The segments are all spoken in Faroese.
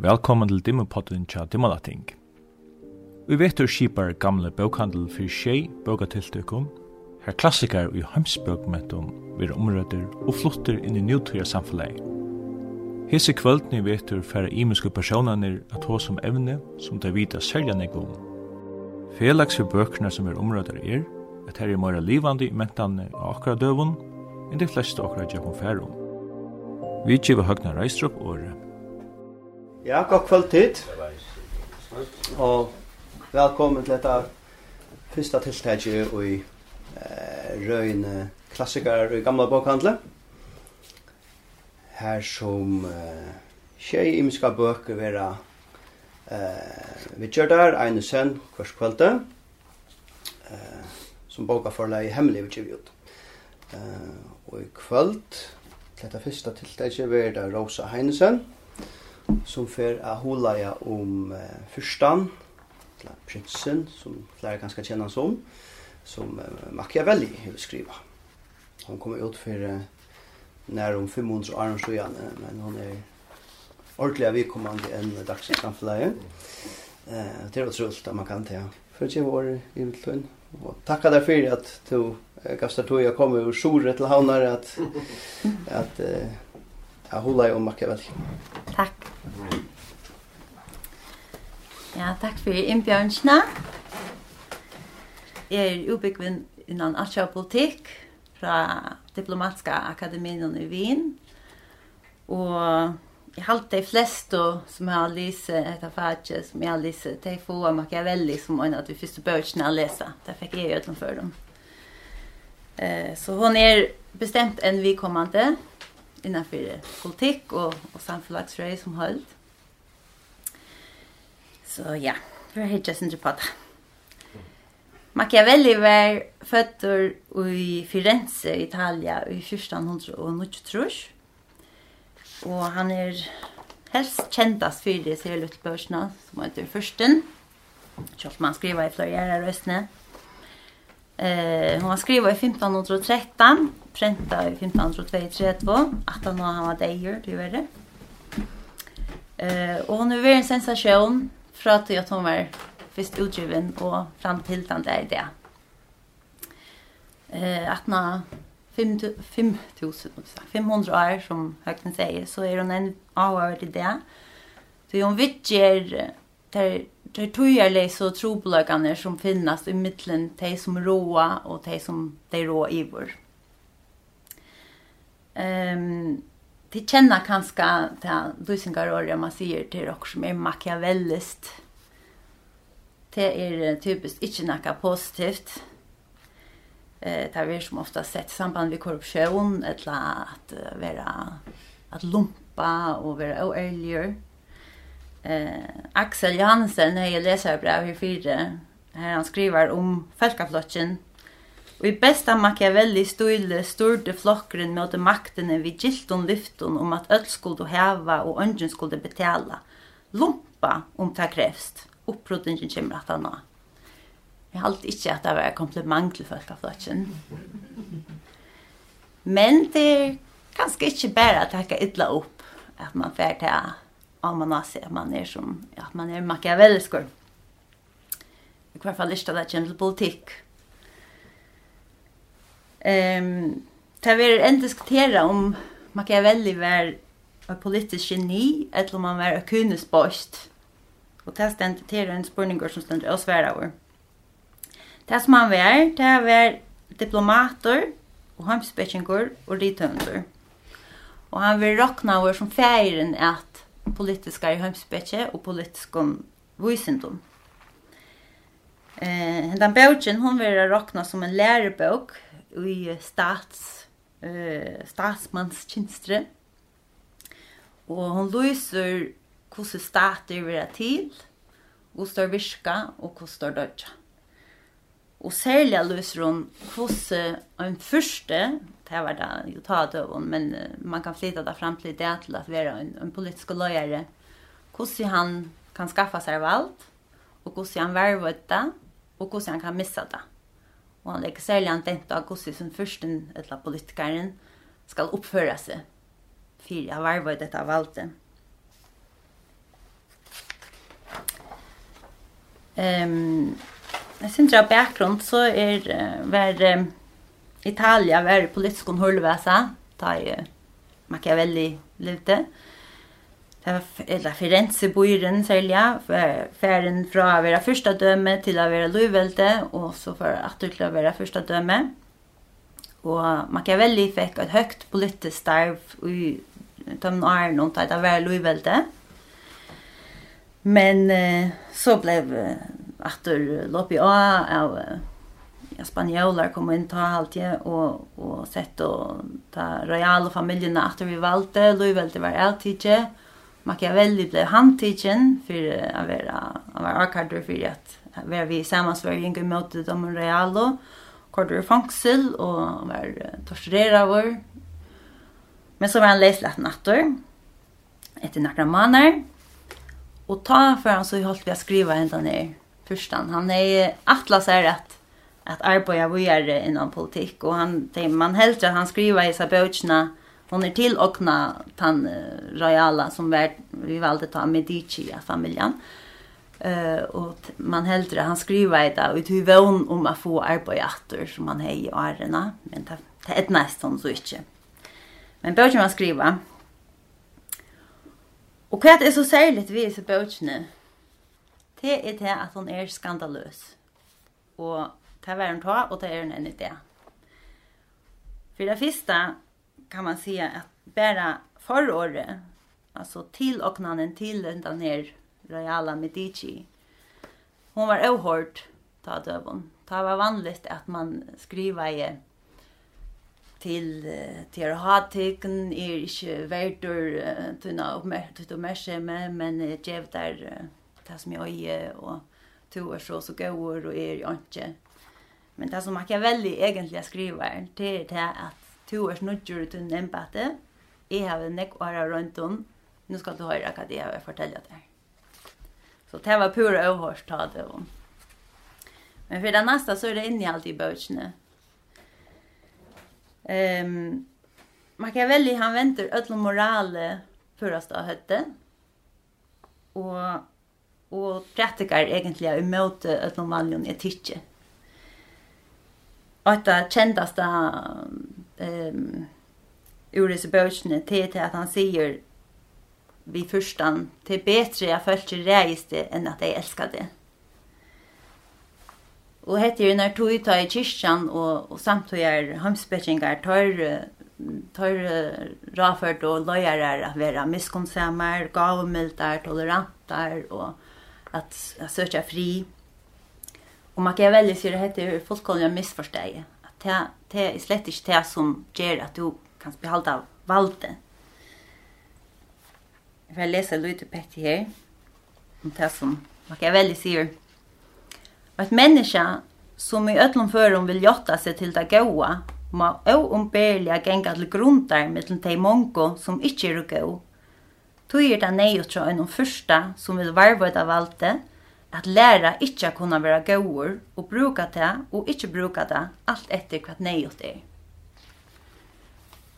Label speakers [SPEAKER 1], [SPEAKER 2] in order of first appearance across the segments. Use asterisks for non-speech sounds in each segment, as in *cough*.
[SPEAKER 1] Velkommen til Dimmepodden tja Dimmalating. Vi vetur skipar gamle bókhandel fyrir tjei bókatiltökum, her klassikar i heimsbókmentum vir omrøder og flottir inn i njóttuja samfunnet. Hese kvöldni vetur færa ímennsku personanir at hos som evne som det vita særja negum. Felags for bøkna som er omrøder er, at her er meira livandi i mentane av akra døvun, enn de fleste akra djekon færum. Vi tjiva høgna reistrup året.
[SPEAKER 2] Ja, god kvalitet. Og velkommen til dette første tiltaket i eh, røyne klassikere i gamla bokhandle. Her som eh, tjei imiska bøker vera eh, vi kjør der, ene sen, eh, som boka forleg hemmelig vi kjør ut. Eh, og i kvöld, til dette første tiltaket vera Rosa Heinesen, som fer a hålla ja om uh, fyrstan, eller prinsen som flera ganska känner som som uh, Machiavelli vil skriva. Hon kommer ut for uh, nær om 500 år så igen men hon er ordentlig av vikommande enn en dags framförleje. Eh det är otroligt at man kan ta For det var i Viltun. Og tacka deg for at du uh, gastar tog jag kommer ur sjore til Havnar at, *laughs* at uh, jeg håller om Machiavelli.
[SPEAKER 3] Takk. Ja, takk for innbjørnsene. Jeg er ubyggvinn innan Asja politikk fra Diplomatiska akademien i Wien. Og jeg halte de fleste som jeg har lyst etter faget, som jeg har lyst, de få av Machiavelli som en av de første bøkene jeg leser. Det fikk jeg gjøre for dem. Eh, så hon er bestemt en vi kommande politikk og, og och som holdt. Så ja, for jeg helt sin på det. Machiavelli var født i Firenze, Italia, i 1493. Og han er helst kjentast for det ser ut børsene, som heter Førsten. Kjølt man skriver i flere gjerne røstene. Eh, hon har skrivit i 1513, prenta i 1532, att han var dejer, det var det. Eh, och hon är en sensation fra til at hun var først utgiven og fram til den der ideen. Eh, at nå 500 år, som Høgnen sier, så er hun en avhørt i det. Så hun vidtjer där Det er tøyerlig så trobløkene som finnes i mitten de som råa og de som de rå i vår. Um, de kanske kanskje til lusingarordet man säger till dere som är makiavellist. Det är typiskt inte något positivt. Eh, det vi som ofta sett samband med korruption eller att vara att lumpa och vara oärlig. Eh, Axel Johansen har jeg leser brev i fyra. Här han skriver om Falkaflotjen, Og i besta Machiavelli stile sturde flokkeren mot maktene vid gilton lyfton om at öll skulle heva og ønsken skulle betala. Lumpa om det krevst. Opprotningen kommer at han har. Jeg halte ikke at det var kompliment til folk av. Men det er ganske ikke bare at jeg ytla opp at man fer til at man har sett at man er som at man er makiavelliskur. I hvert fall ikke at det kommer til politikk. Ehm Det var en diskutera om Machiavelli var en politisk geni, eller om han var en kunespost. Och det ständer till en spurninger som ständer oss hver over. Det som han var, det var diplomater, och hamspekinger och ritønder. Och han var råkna over som färgen att politiska i hamspekje og politiskom vysindom. Eh, den bøtjen, hon var råkna som en lærebøk, i stats, eh, statsmannskinstret. Og hon lyser hvordan stater vera til, Og det virker og hvordan det dødja. Og særlig lyser hon hvordan en første, det var det jo ta det men man kan flytta det fram til det til at være en, en politisk løyere, hvordan han kan skaffa seg valt og hur han vervet det, og hur han kan missa det. Og han legger særlig an dent av gossi som førsten, eller politikeren, skal oppføre seg. Fyre av arvøy dette det. Ehm, jeg synes av bakgrunn så er var Italia var politisk hållväsa, ta i Machiavelli lite. Ehm, Det var eller Firenze bojren selja färden från att vara första döme till att vara Lövelde och så för att till att vara första döme. Och Machiavelli fick ett högt politiskt starv i de åren och att vara Lövelde. Men eh, så blev Arthur Lopi A av ja, spanjolar kom inn ta allt det och och sett og ta royala familjen at vi valde Lövelde var alltid Machiavelli blev handtidgen för att vara han var arkador för att vara vi sammansvärjning i mötet om Realo kort i fangsel og var torturerad vår men så var han läslätt nattor etter några månader Og ta for han så holdt vi å skriva enda ned først han er atlas är att att arbeta vidare inom politik och han man helt att han skriver i så böckerna hon är till okna tan royala som var vi valde ta Medici familjen. Eh uh, och man hällde han skriva i det ut hur vån om att få arbete som man hej i arena men det det är nästan så inte. Men började man skriva. Och vad är så särligt vi så började Det är det att hon är skandalös. Och det var en ta och det är en idé. För det första kan man säga att bära förra alltså till åknaden till den där Royala Medici, hon var ohårt ta dövon. Det var vanligt att man skriva i till till hattecken är inte värdur tunna uppmärksamhet och märke men men jag där det som jag är och två år så så går och är jag inte men det som man kan välja egentligen skriva det till det att to er snudger til en embate. Jeg har en nekk åra rundt om. Nu skal du høre hva det er jeg forteller deg. Så det var pura overhårst ta det om. Men for det nästa så er det inni i alt i bøtjene. Um, Machiavelli han venter ødel morale purast av høtte. Og, og praktikar egentlig i møte ødel malion etikje. Og det kjendaste um, ur disse bøkene til til at han sier vi førstan til betre jeg følte reiste enn at jeg älskade det. Og hette jo når tog ta i kyrkjan og, og samtog er hamsbetjengar tar, tar raført og løyarar at være miskonsamar, gavmildar, tolerantar og at, at søkja fri. Og man kan veldig sier at hette jo fullkomlig misforsteg. At det det er slett ikke det som gjør at du kan behalde av valde. Jeg vil lese litt på etter her, om det som Machiavelli sier. Et menneske som i öllum förum vil jotta seg til det gåa, må oumbærliga genga til grundar mittel de mongo som inte er gå. Tog er det nej och tror en första som vil varvoida valde, at læra ikkje a kunna vera gauur og bruka det og ikkje bruka det alt etter hva neiot er.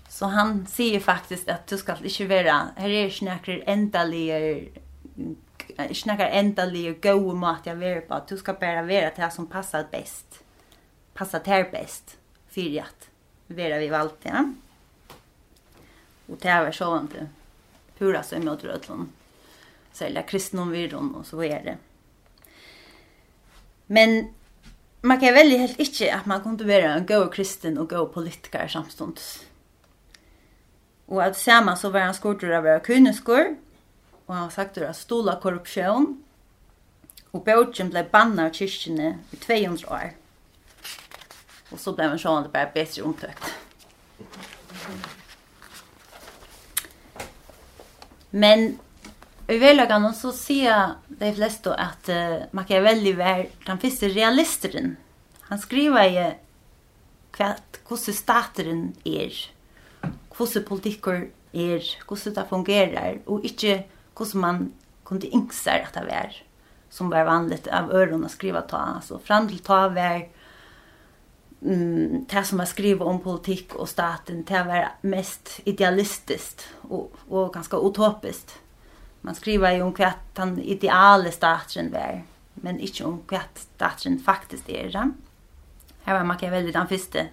[SPEAKER 3] Så han sier faktisk at du skal ikkje vera, her er snakker endalige snakker endalige gode mat jeg vera på, du skal bare vera det som passar best, passar ter best, fyrir at vera vi valgt, ja. Og det er sånn at pura så er mot rødlån, særlig kristnum og så er det. Men man kan veldig helt ikke at man kunne være en god kristen og god politiker samstånds. Og at sammen så var han skort av å være kunneskur, og han sagt at stola korrupsjon, og bøtjen ble banna av kyrkjene i 200 år. Og så ble han sånn at det bare bedre omtøkt. Men i verlagan så ser de flesta att uh, Machiavelli var den första realisteren. Han skriver ju kvart hur stateren är, hur politiker är, hur det fungerar och inte hur man kunde inksar att det var som var vanligt av öron att skriva ta. Alltså fram till ta var mm, det som var skriva om politik och staten, det var mest idealistiskt och, och ganska utopiskt man skriver ju om kvart han ideale statren var, men inte om kvart statren faktiskt är det. Här var Machiavelli den första.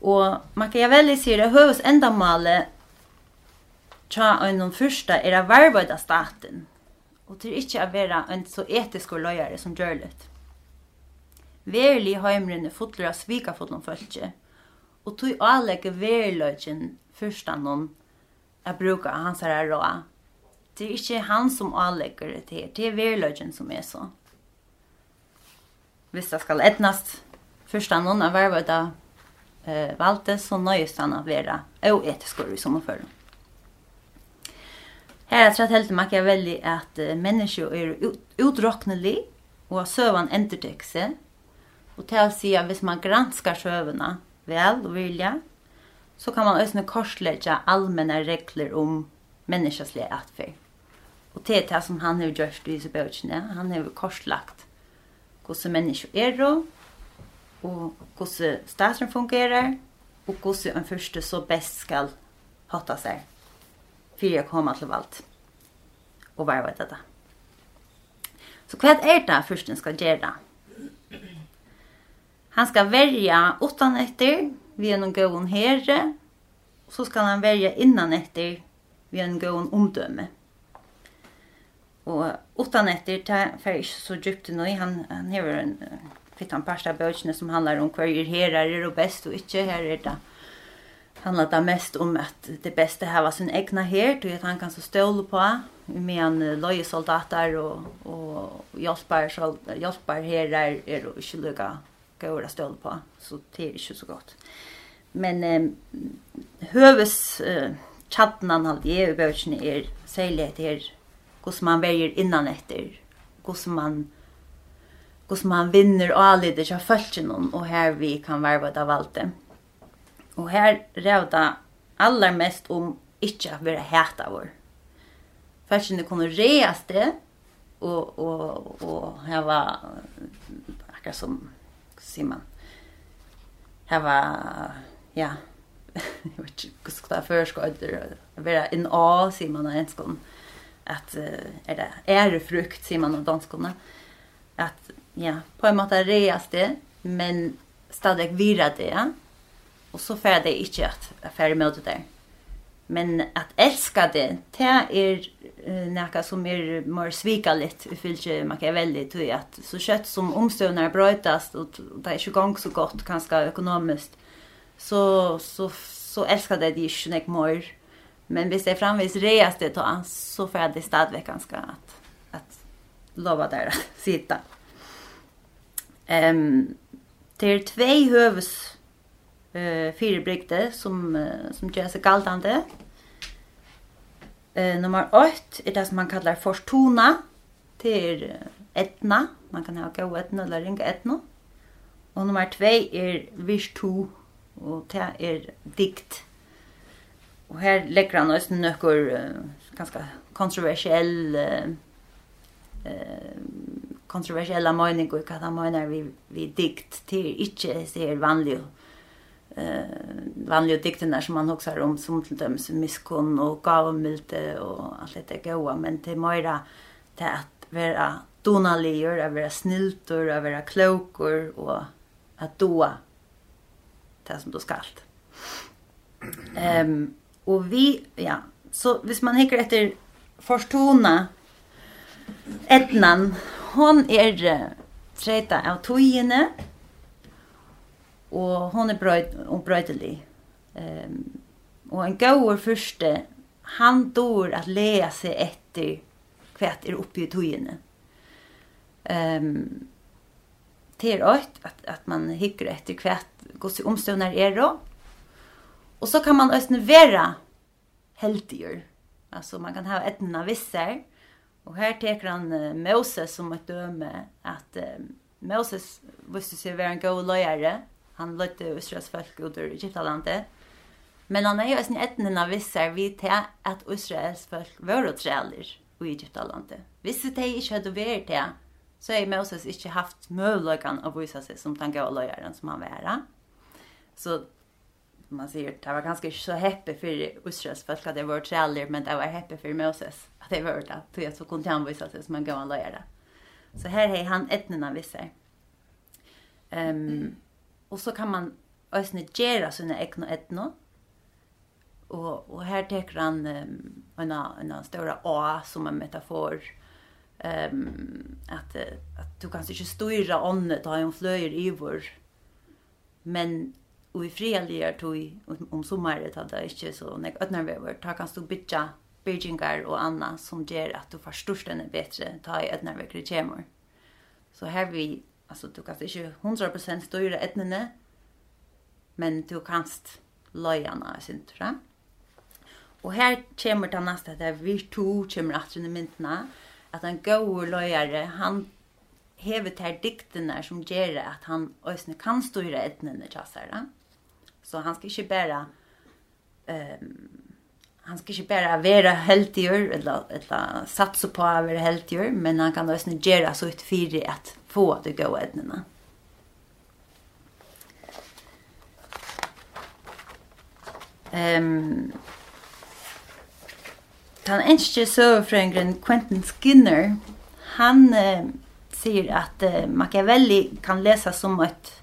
[SPEAKER 3] Och Machiavelli säger det hövs male tja en den första är att varvöda staten. Och det är inte att vara en så etisk och som gör det. Verlig heimren er fotler av svika fotler følge, og tog avlegge verløgjen først av noen er bruka hans her råd Det er ikke han som avlegger det til, Det er verløgjen som er så. Hvis det skal etnast først av noen av vervet av eh, valgte, så nøyest han å være oetiskere i sånne fører. Her er trett helt Machiavelli at uh, mennesker er utroknelig og at søvann entertek seg. Og til å si at hvis man granskar søvene vel og vilja, så kan man også korslegge allmenne regler om menneskeslig atferd. Og det er det som han har gjort i disse bøkene. Han har korslagt hvordan mennesker er og hvordan staten fungerer og hvordan en første så best skal hotta seg for jag kommer til valgt og varva dette. Så hva er det førsten skal gjøre? Han skal verja utan etter vi en gåen herre, og så skal han verja innan etter vi en gåen omdømme. Og utan etter, det fer ikke så djupt i han, han har en fitt han parsta bøkene som handlar om hver her er det best og ikke her er det handlar det mest om at det beste her var sin egna her, til at han kan så ståle på, med en løye soldater og, og hjelper, hjelper her er, er det ikke lukka gøyre ståle på, så det er ikke så godt. Men eh, høves eh, chatten han hadde i bøkene er særlig etter her hur man väljer innan efter hur man hur man vinner alider av folken och här vi kan värva det av allt det. Och här råda allra mest om inte att vara häta vår. Folken kommer reas det och och och här var akkurat som ser man. Här var ja jag vet inte hur ska det förskottet vara in all ser man ens kon. Eh att är det är det frukt ser man av danskorna att ja på en måte reas det men stadig vira det ja? och så får det inte att affär med det där men att älska det det är näka som är mer svika lite i fylke man kan väldigt att så kött som omstövnar brötas och det är ju gång så gott ganska ekonomiskt så så så älskar det det är ju mer. Men hvis det er framvis det da, så får jag det stadigvæk ganske att, att lova där å *laughs* sitta. Um, det er två høves uh, fyra som, uh, som gör sig galtande. Uh, nummer 8 är det som man kallar fortuna. Det är etna. Man kan ha gå etna eller ringa etna. Och nummer 2 är virtu. Och det är dikt. Og her legger han også nøkker uh, ganske kontroversiell uh, uh, kontroversiella mening og hva han mener vi, vi dikt til ikke ser vanlige uh, vanlige diktene som man har om som til dem som miskunn og gavmilde og alt dette gode men til Moira til at være donalier, å være sniltur, å være klokur og at doa det som du skal. *clears throat* Ehm um, Och vi, ja, så hvis man hikker etter Fortuna, Etnan, hon er treta av togene, og hon er brøyd, og brøydelig. Um, og en gauur første, han dår at lea seg etter kvært er oppi i togene. Um, det er øyt at, at man hikker etter kvært gos i omstående er og, Och så kan man ösna vera heldiger. Alltså man kan ha etna visser. Och här teker han uh, Moses som ett döme att uh, Moses visste ser være en god løyere. Han lötte Israels folk ut ur Egyptalandet. Men han är ju ösna etna visser vid til att Israels folk var og treler i Egyptalandet. Hvis det ikke hadde vært det så har Moses inte haft möjligheten att vise seg som den gode løyeren som han var. Så man säger det var ganska så happy för Israels folk att det var träller men det var happy för Moses att det var det så jag så kunde han visa sig som en gammal lärare. Så här är han etnerna vi ser. Ehm um, och så kan man ösna gera såna ekno etno. Och och här tar han um, en en stora A som en metafor ehm um, att att du kanske inte styra onnet ta en flöjer i vår men och i frialige tog om sommeret hade jeg inte så nek ødnervever. Ta kan stå bytja Beijingar och anna som ger att du får den bättre ta i ødnervever i kjemur. Så här vi, alltså du kan inte 100% styre etnene, men du kan løyene av sin tror Og her kommer det neste, det vi virtu, kommer at under myndene, at en god løyere, han hever til diktene som gjør at han også kan styre etnene kjassere. Ja? Så han ska inte bara ehm um, han ska inte bara vara heltigur eller eller satsa på att vara heltigur men han kan också göra så ett fyra att få det gå ädnarna. Ehm um, Han enskje søvfrøngren Quentin Skinner, han uh, sier at uh, Machiavelli kan lesa som et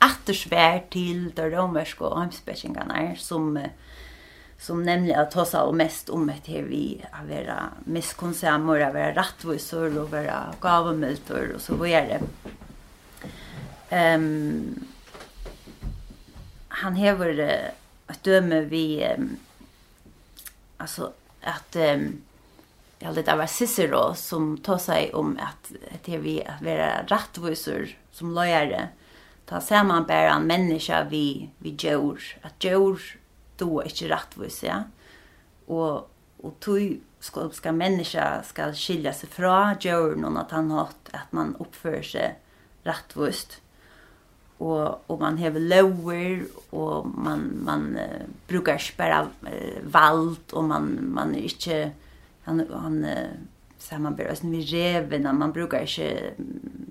[SPEAKER 3] attersvær till de romerska hemsbäckingarna som som nämligen att ta sig mest om et her vi har vært misskonsamor, har vært rättvisor och vært gavemøter och så vidare. Ehm um, han hever uh, att døme vi um, alltså att um, jag hade det var Cicero som tog sig om att det vi att vara rettviser som lojare ta samanbæra en menneske vi, vi gör At gör då er ikke rettvis, ja. Og, og tog skal, skal menneske skal skilja seg fra djør noen at han har at man oppfører seg rettvist. Og, og man har lower og man, man uh, brukar spara uh, vald, og man, man er ikke, han, han uh, samanbærer oss med reven, man brukar ikke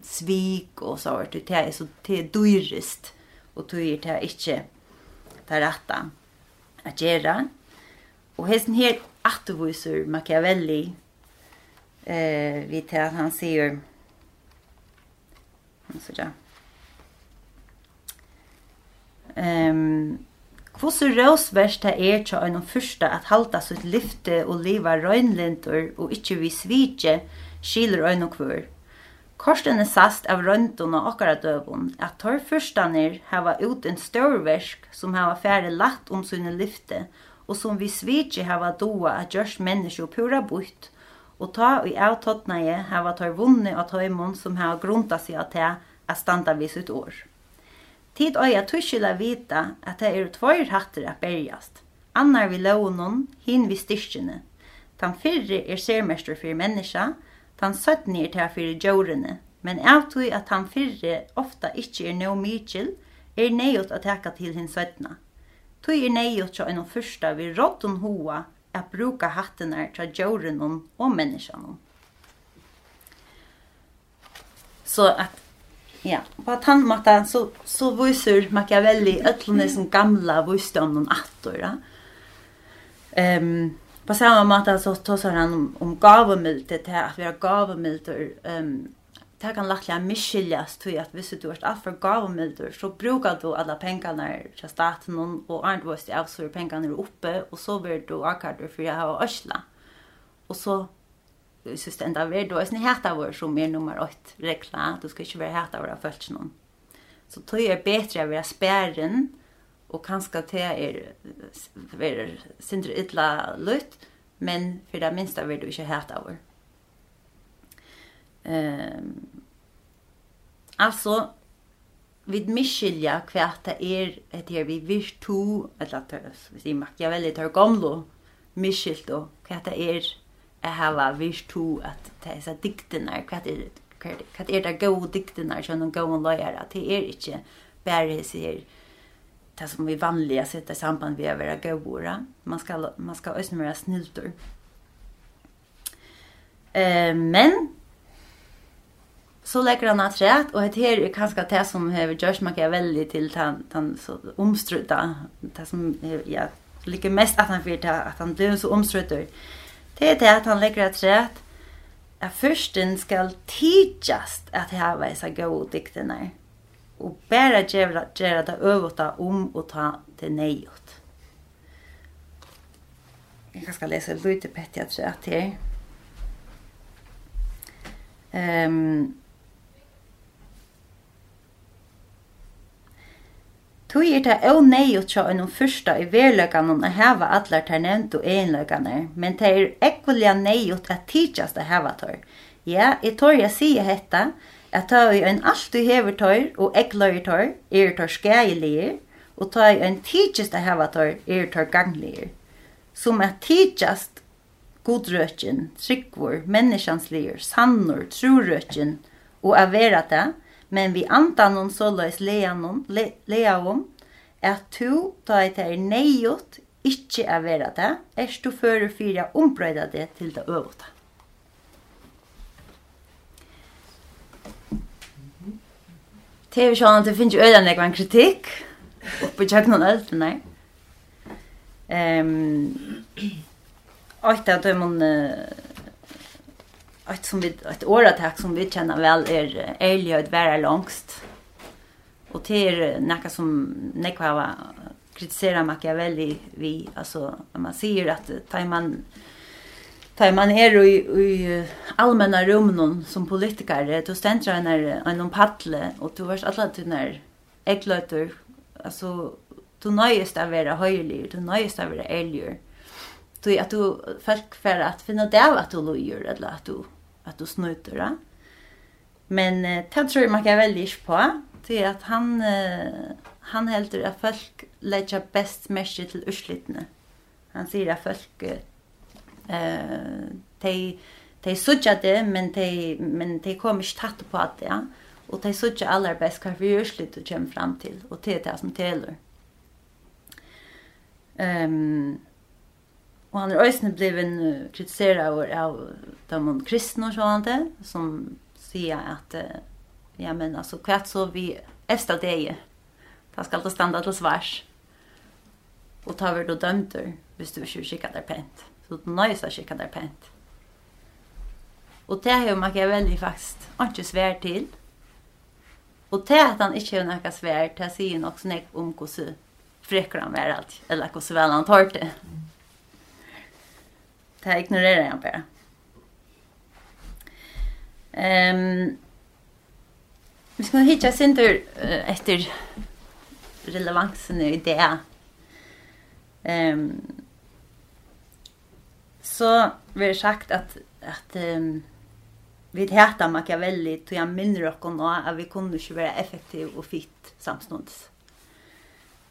[SPEAKER 3] svik och så vart det är så det är dyrrist och du är det inte det rätta att göra. Och hesten här attervisar Machiavelli eh vi tar att han ser så där. Ehm Kvossu råsverst det er tja enn fyrsta at halda sitt lyfte og liva røynlintor og ikkje vi svitje skiler enn og kvör. Korstene sast av røntun og okkara døvun at tor fyrstanir hava ut en størverk som hava færre latt om sine lyfte og som vi svitsi hava doa at gjørs menneskje pura butt og ta i avtottnaje hava tar vunni av tøymon som hava grunta seg av te at standa vid sitt år. Tid øya tuskila vita at det er tvoir hattir a berjast. Annar vi launon, hin vi styrkjene. Tan fyrre er sermester fyrir menneska, Tan søttni er til fyrir djórene, men av tui at han fyrre ofta ikkje er no mykjel, er neiot at teka til hins søttna. Tui er neiot tja enn fyrsta vi råttun hoa a bruka hattenar tja djórene og menneskjene. Så at Ja, på tann han matta så så visar Machiavelli öllna som gamla visdomen attor. Ehm um, på samma måte så tar han om, om gavemilte til att vi har gavemilder um, det kan lättliga misskiljas til at visst du har alt för gavemilder så brukar du alla pengarna til staten och andvåst i avsår pengarna är uppe och så blir du akkurat for jag har Øsla och så så enda vi då är ni av vår som är nummer 8 regla du ska inte vara hata våra följts någon så tror jag bättre att vara spärren og kanskje te er ver sindre illa lutt, men for det minste vil du ikke hete over. Ehm altså vid miskilja hva det er et her vi virtu, eller at vi sier Machiavelli tar gamlo, miskilt og hva det er jeg hava virtu, at det er så diktene, hva det er, hva det er det gode diktene, sånn og gode løyere, det er ikke bare sier, det som vi vanliga sätter i samband med att vara. Man ska, man ska ösna vara sniltor. Eh, men så lägger han att rätt och det här är kanske det som har gjort man kan välja till han, han så omstrutta. Det som ja, ligger mest att han vet att han blir så omstruttor. Det är det att han lägger att rätt att försten ska tidigast att häva dessa goda dikterna. Mm og bare gjøre gera det øvuta om å ta det neiot. Jeg skal lese lite pettig at det her. Um, Tui er det au neiut sjå enn fyrsta i verløkanon a heva allar ter nevnt og egenløkaner, men det er ekvelia neiut at tidsjast a heva tor. Ja, i tor jeg sier hetta, at ta i ein altu hever tøyr og egløyr tøyr, er tøyr skæilir, og ta i ein tíkist at hava tøyr, er tøyr ganglir. Som at tidsjast godrøtjen, tryggvor, menneskjanslir, sannor, trorøtjen, og at vera det, men vi antanon såløys leanon, le, leavom, at to, ta i tøyr neiot, ikkje er vera det, erst du fører fyra ombrøyda det til det øvota. TV-sjålen, det finnes jo øyne jeg en kritikk oppe i kjøkkenen og øltene. Um, Åtta av dem ett som vi ett åratak som vi känner väl är ärliga att vara långst. Och det är något som nekva har kritiserat Machiavelli vi alltså när man ser att tar man tar man är i, i allmänna rummen som politiker då ständer en en en paddle och du vars alla tunnar ägglöter alltså du nöjest att vara höjlig du nöjest att vara ärlig du att du folk för att finna det att du lojer eller att du att du snuter det men eh, det tror jag man kan välja på till att han eh, han helt att folk lägger bäst märke till urslitne han säger att folk eh de de suttja det, men de, men de kom ikke tatt på at det, ja. Og de suttja aller best hva vi gjørslig du kommer frem til, og det er det som teler. Um, og han er øyne bliven kritiseret av, av de kristne og sånn det, som sier at, ja, men altså, hva så vi efter det Da skal det standa til svars. Og ta vi då dømter, hvis du ikke kikker der pent. Så du nøyest å kikker der pent. Og det har man ikke veldig faktisk ikke svær til. Og det at han ikke har noe svær, det sier nok snakk om hvordan frekker han være alt, eller hvordan vel han tar det. Det ignorerer han bare. Um, vi skal hitja sindur uh, etter relevansen i det. Um, så vi har sagt at, at um, vi heter Machiavelli tog han minner okkur nå at vi kunne ikke være effektiv og fitt samståndes.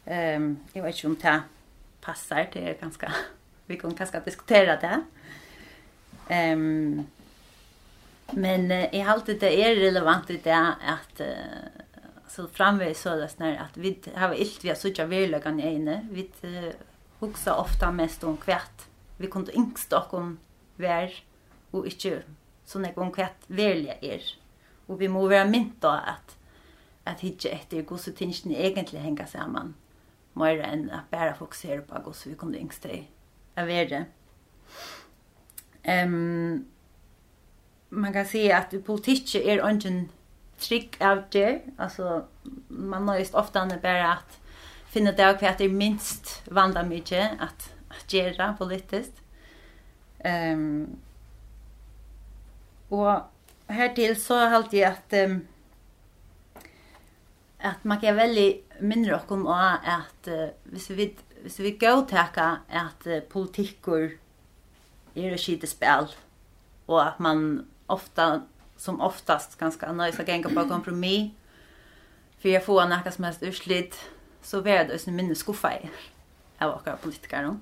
[SPEAKER 3] Um, jeg vet ikke om det passer, det er ganske, *laughs* vi kunne ganske diskutera det. Um, men uh, jeg halte det er relevant i det at uh, så framvis så det snär att vi har illt vi har sökt i ene. vi uh, huxar ofta mest om kvärt vi kunde inte stå om vär och inte så när gång hva välja er. Och vi må vara mynt att att at ett etter gos så tingen egentligen henger samman. Mer än att bara fokusera på gos vi kunne yngst til å Ehm Um, man kan si politik är er ingen trick out there. Alltså man nøyest ofte bara att finna det hva det är minst vanda mycket att att göra politiskt. Um, Och här till så halt alltid att um, att man kan välja mindre och om att uh, hvis vi hvis vi går tacka att uh, politiker är et skit spel och att man ofta som oftast ganska nöjs å gjenge på kompromiss för jeg får noe som helst utslitt så vil det ösn minne skuffa i av akkurat politiker nu.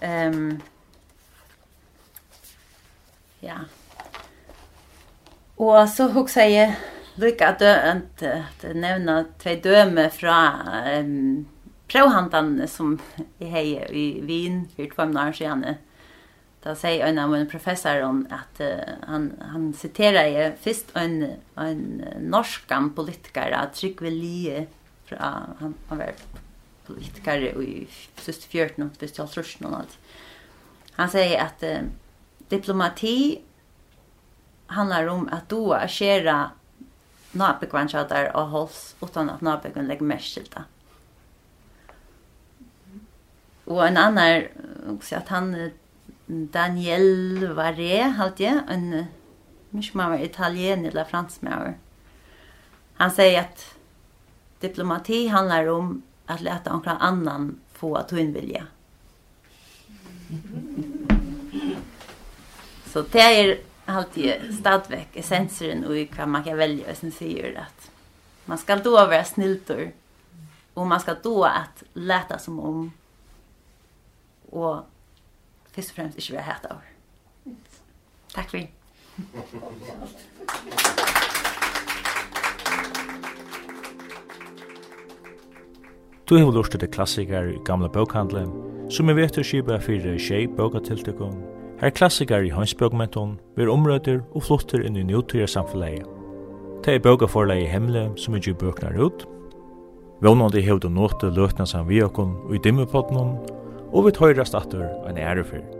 [SPEAKER 3] Ehm um, Ja. Och så huxar jag lika at att nämna två döme från um, provhandan som i hej i Wien för två månader sedan. Då säger en av min professorer om att uh, han, han citerar ju först en, en norskan politiker, Tryggve Lie, från, han, han var politiker i sist 14 och 15 år. Han säger att uh, diplomati handlar om att då att skära nabekvantjatar och hålls utan att nabekon lägger mest till det. Och en annan också att han Daniel Varé halt jag en mycket mer italien eller fransmän. Han säger att diplomati handlar om att låta någon annan få att hon vilja. Mm. Så det är alltid stadväck essensen och hur man kan välja och sen säger att man ska då vara snilltor och man ska då att läta som om och først og fremst inte være hett av. Tack for det.
[SPEAKER 1] Du har lustet til klassiker i gamle bókhandle, som er å skipa fyrir tjei bókatiltekon Her klassikar i hønsbøkmenton vir omrøyder og flotter inn i nøytøyre samfunnet. Det er bøkaforleie hemmelig som ikke bøknar ut. Vånande hevde nåte løtna sam vi okon og i dimmepotnon, og vi tøyrast atter ein ærefyr.